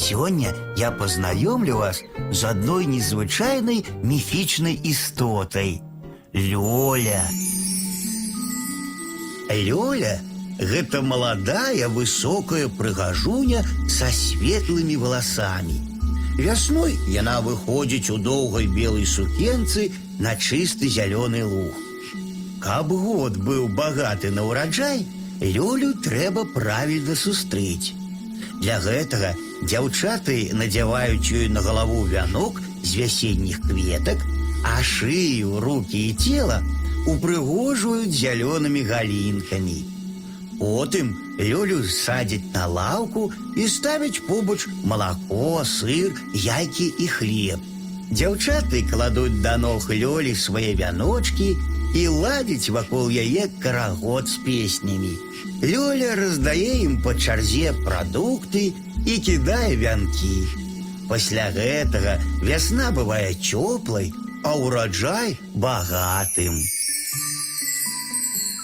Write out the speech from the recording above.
Сегодня я познакомлю вас с одной незвычайной мифичной истотой – Лёля. Лёля – это молодая высокая прыгажуня со светлыми волосами. Весной яна выходит у долгой белой сукенцы на чистый зеленый луг. Каб год был богаты на урожай, Лёлю трэба правильно сустрыць. Для гэтага дзяўчаты надзяваюць ёй на галаву вянок з вясенніх кветак, а шыю, рукі і цела упрыгожваюць зялёнымі галінкамі. Потым Лёлю садзяць на лаўку і ставяць побач малако, сыр, яйкі і хлеб. Дзяўчаты кладуць да ног Лёлі свае вяночкі і ладзяць вакол яе карагод з песнямі. Лёля раздае ім па чарзе прадукты і кідае вянкі. Пасля гэтага вясна бывае цёплай, а ўраджай багатым.